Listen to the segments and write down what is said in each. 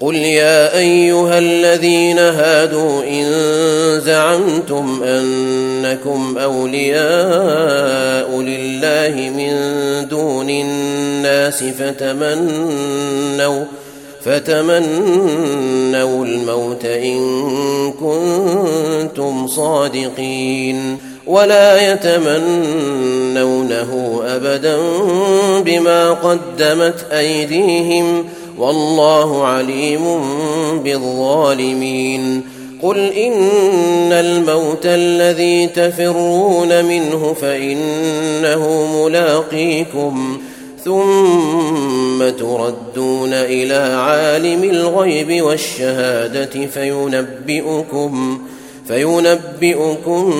قل يا أيها الذين هادوا إن زعمتم أنكم أولياء لله من دون الناس فتمنوا فتمنوا الموت إن كنتم صادقين. ولا يتمنونه أبدا بما قدمت أيديهم والله عليم بالظالمين. قل إن الموت الذي تفرون منه فإنه ملاقيكم ثم تردون إلى عالم الغيب والشهادة فينبئكم فينبئكم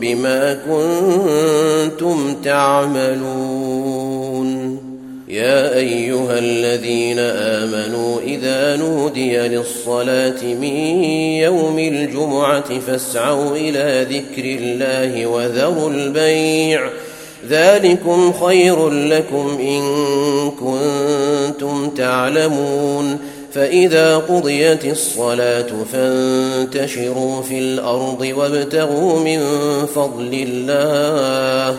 بما كنتم تعملون. أيها الذين آمنوا إذا نودي للصلاة من يوم الجمعة فاسعوا إلى ذكر الله وذروا البيع. ذلكم خير لكم إن كنتم تعلمون. فإذا قضيت الصلاة فانتشروا في الأرض وابتغوا من فضل الله.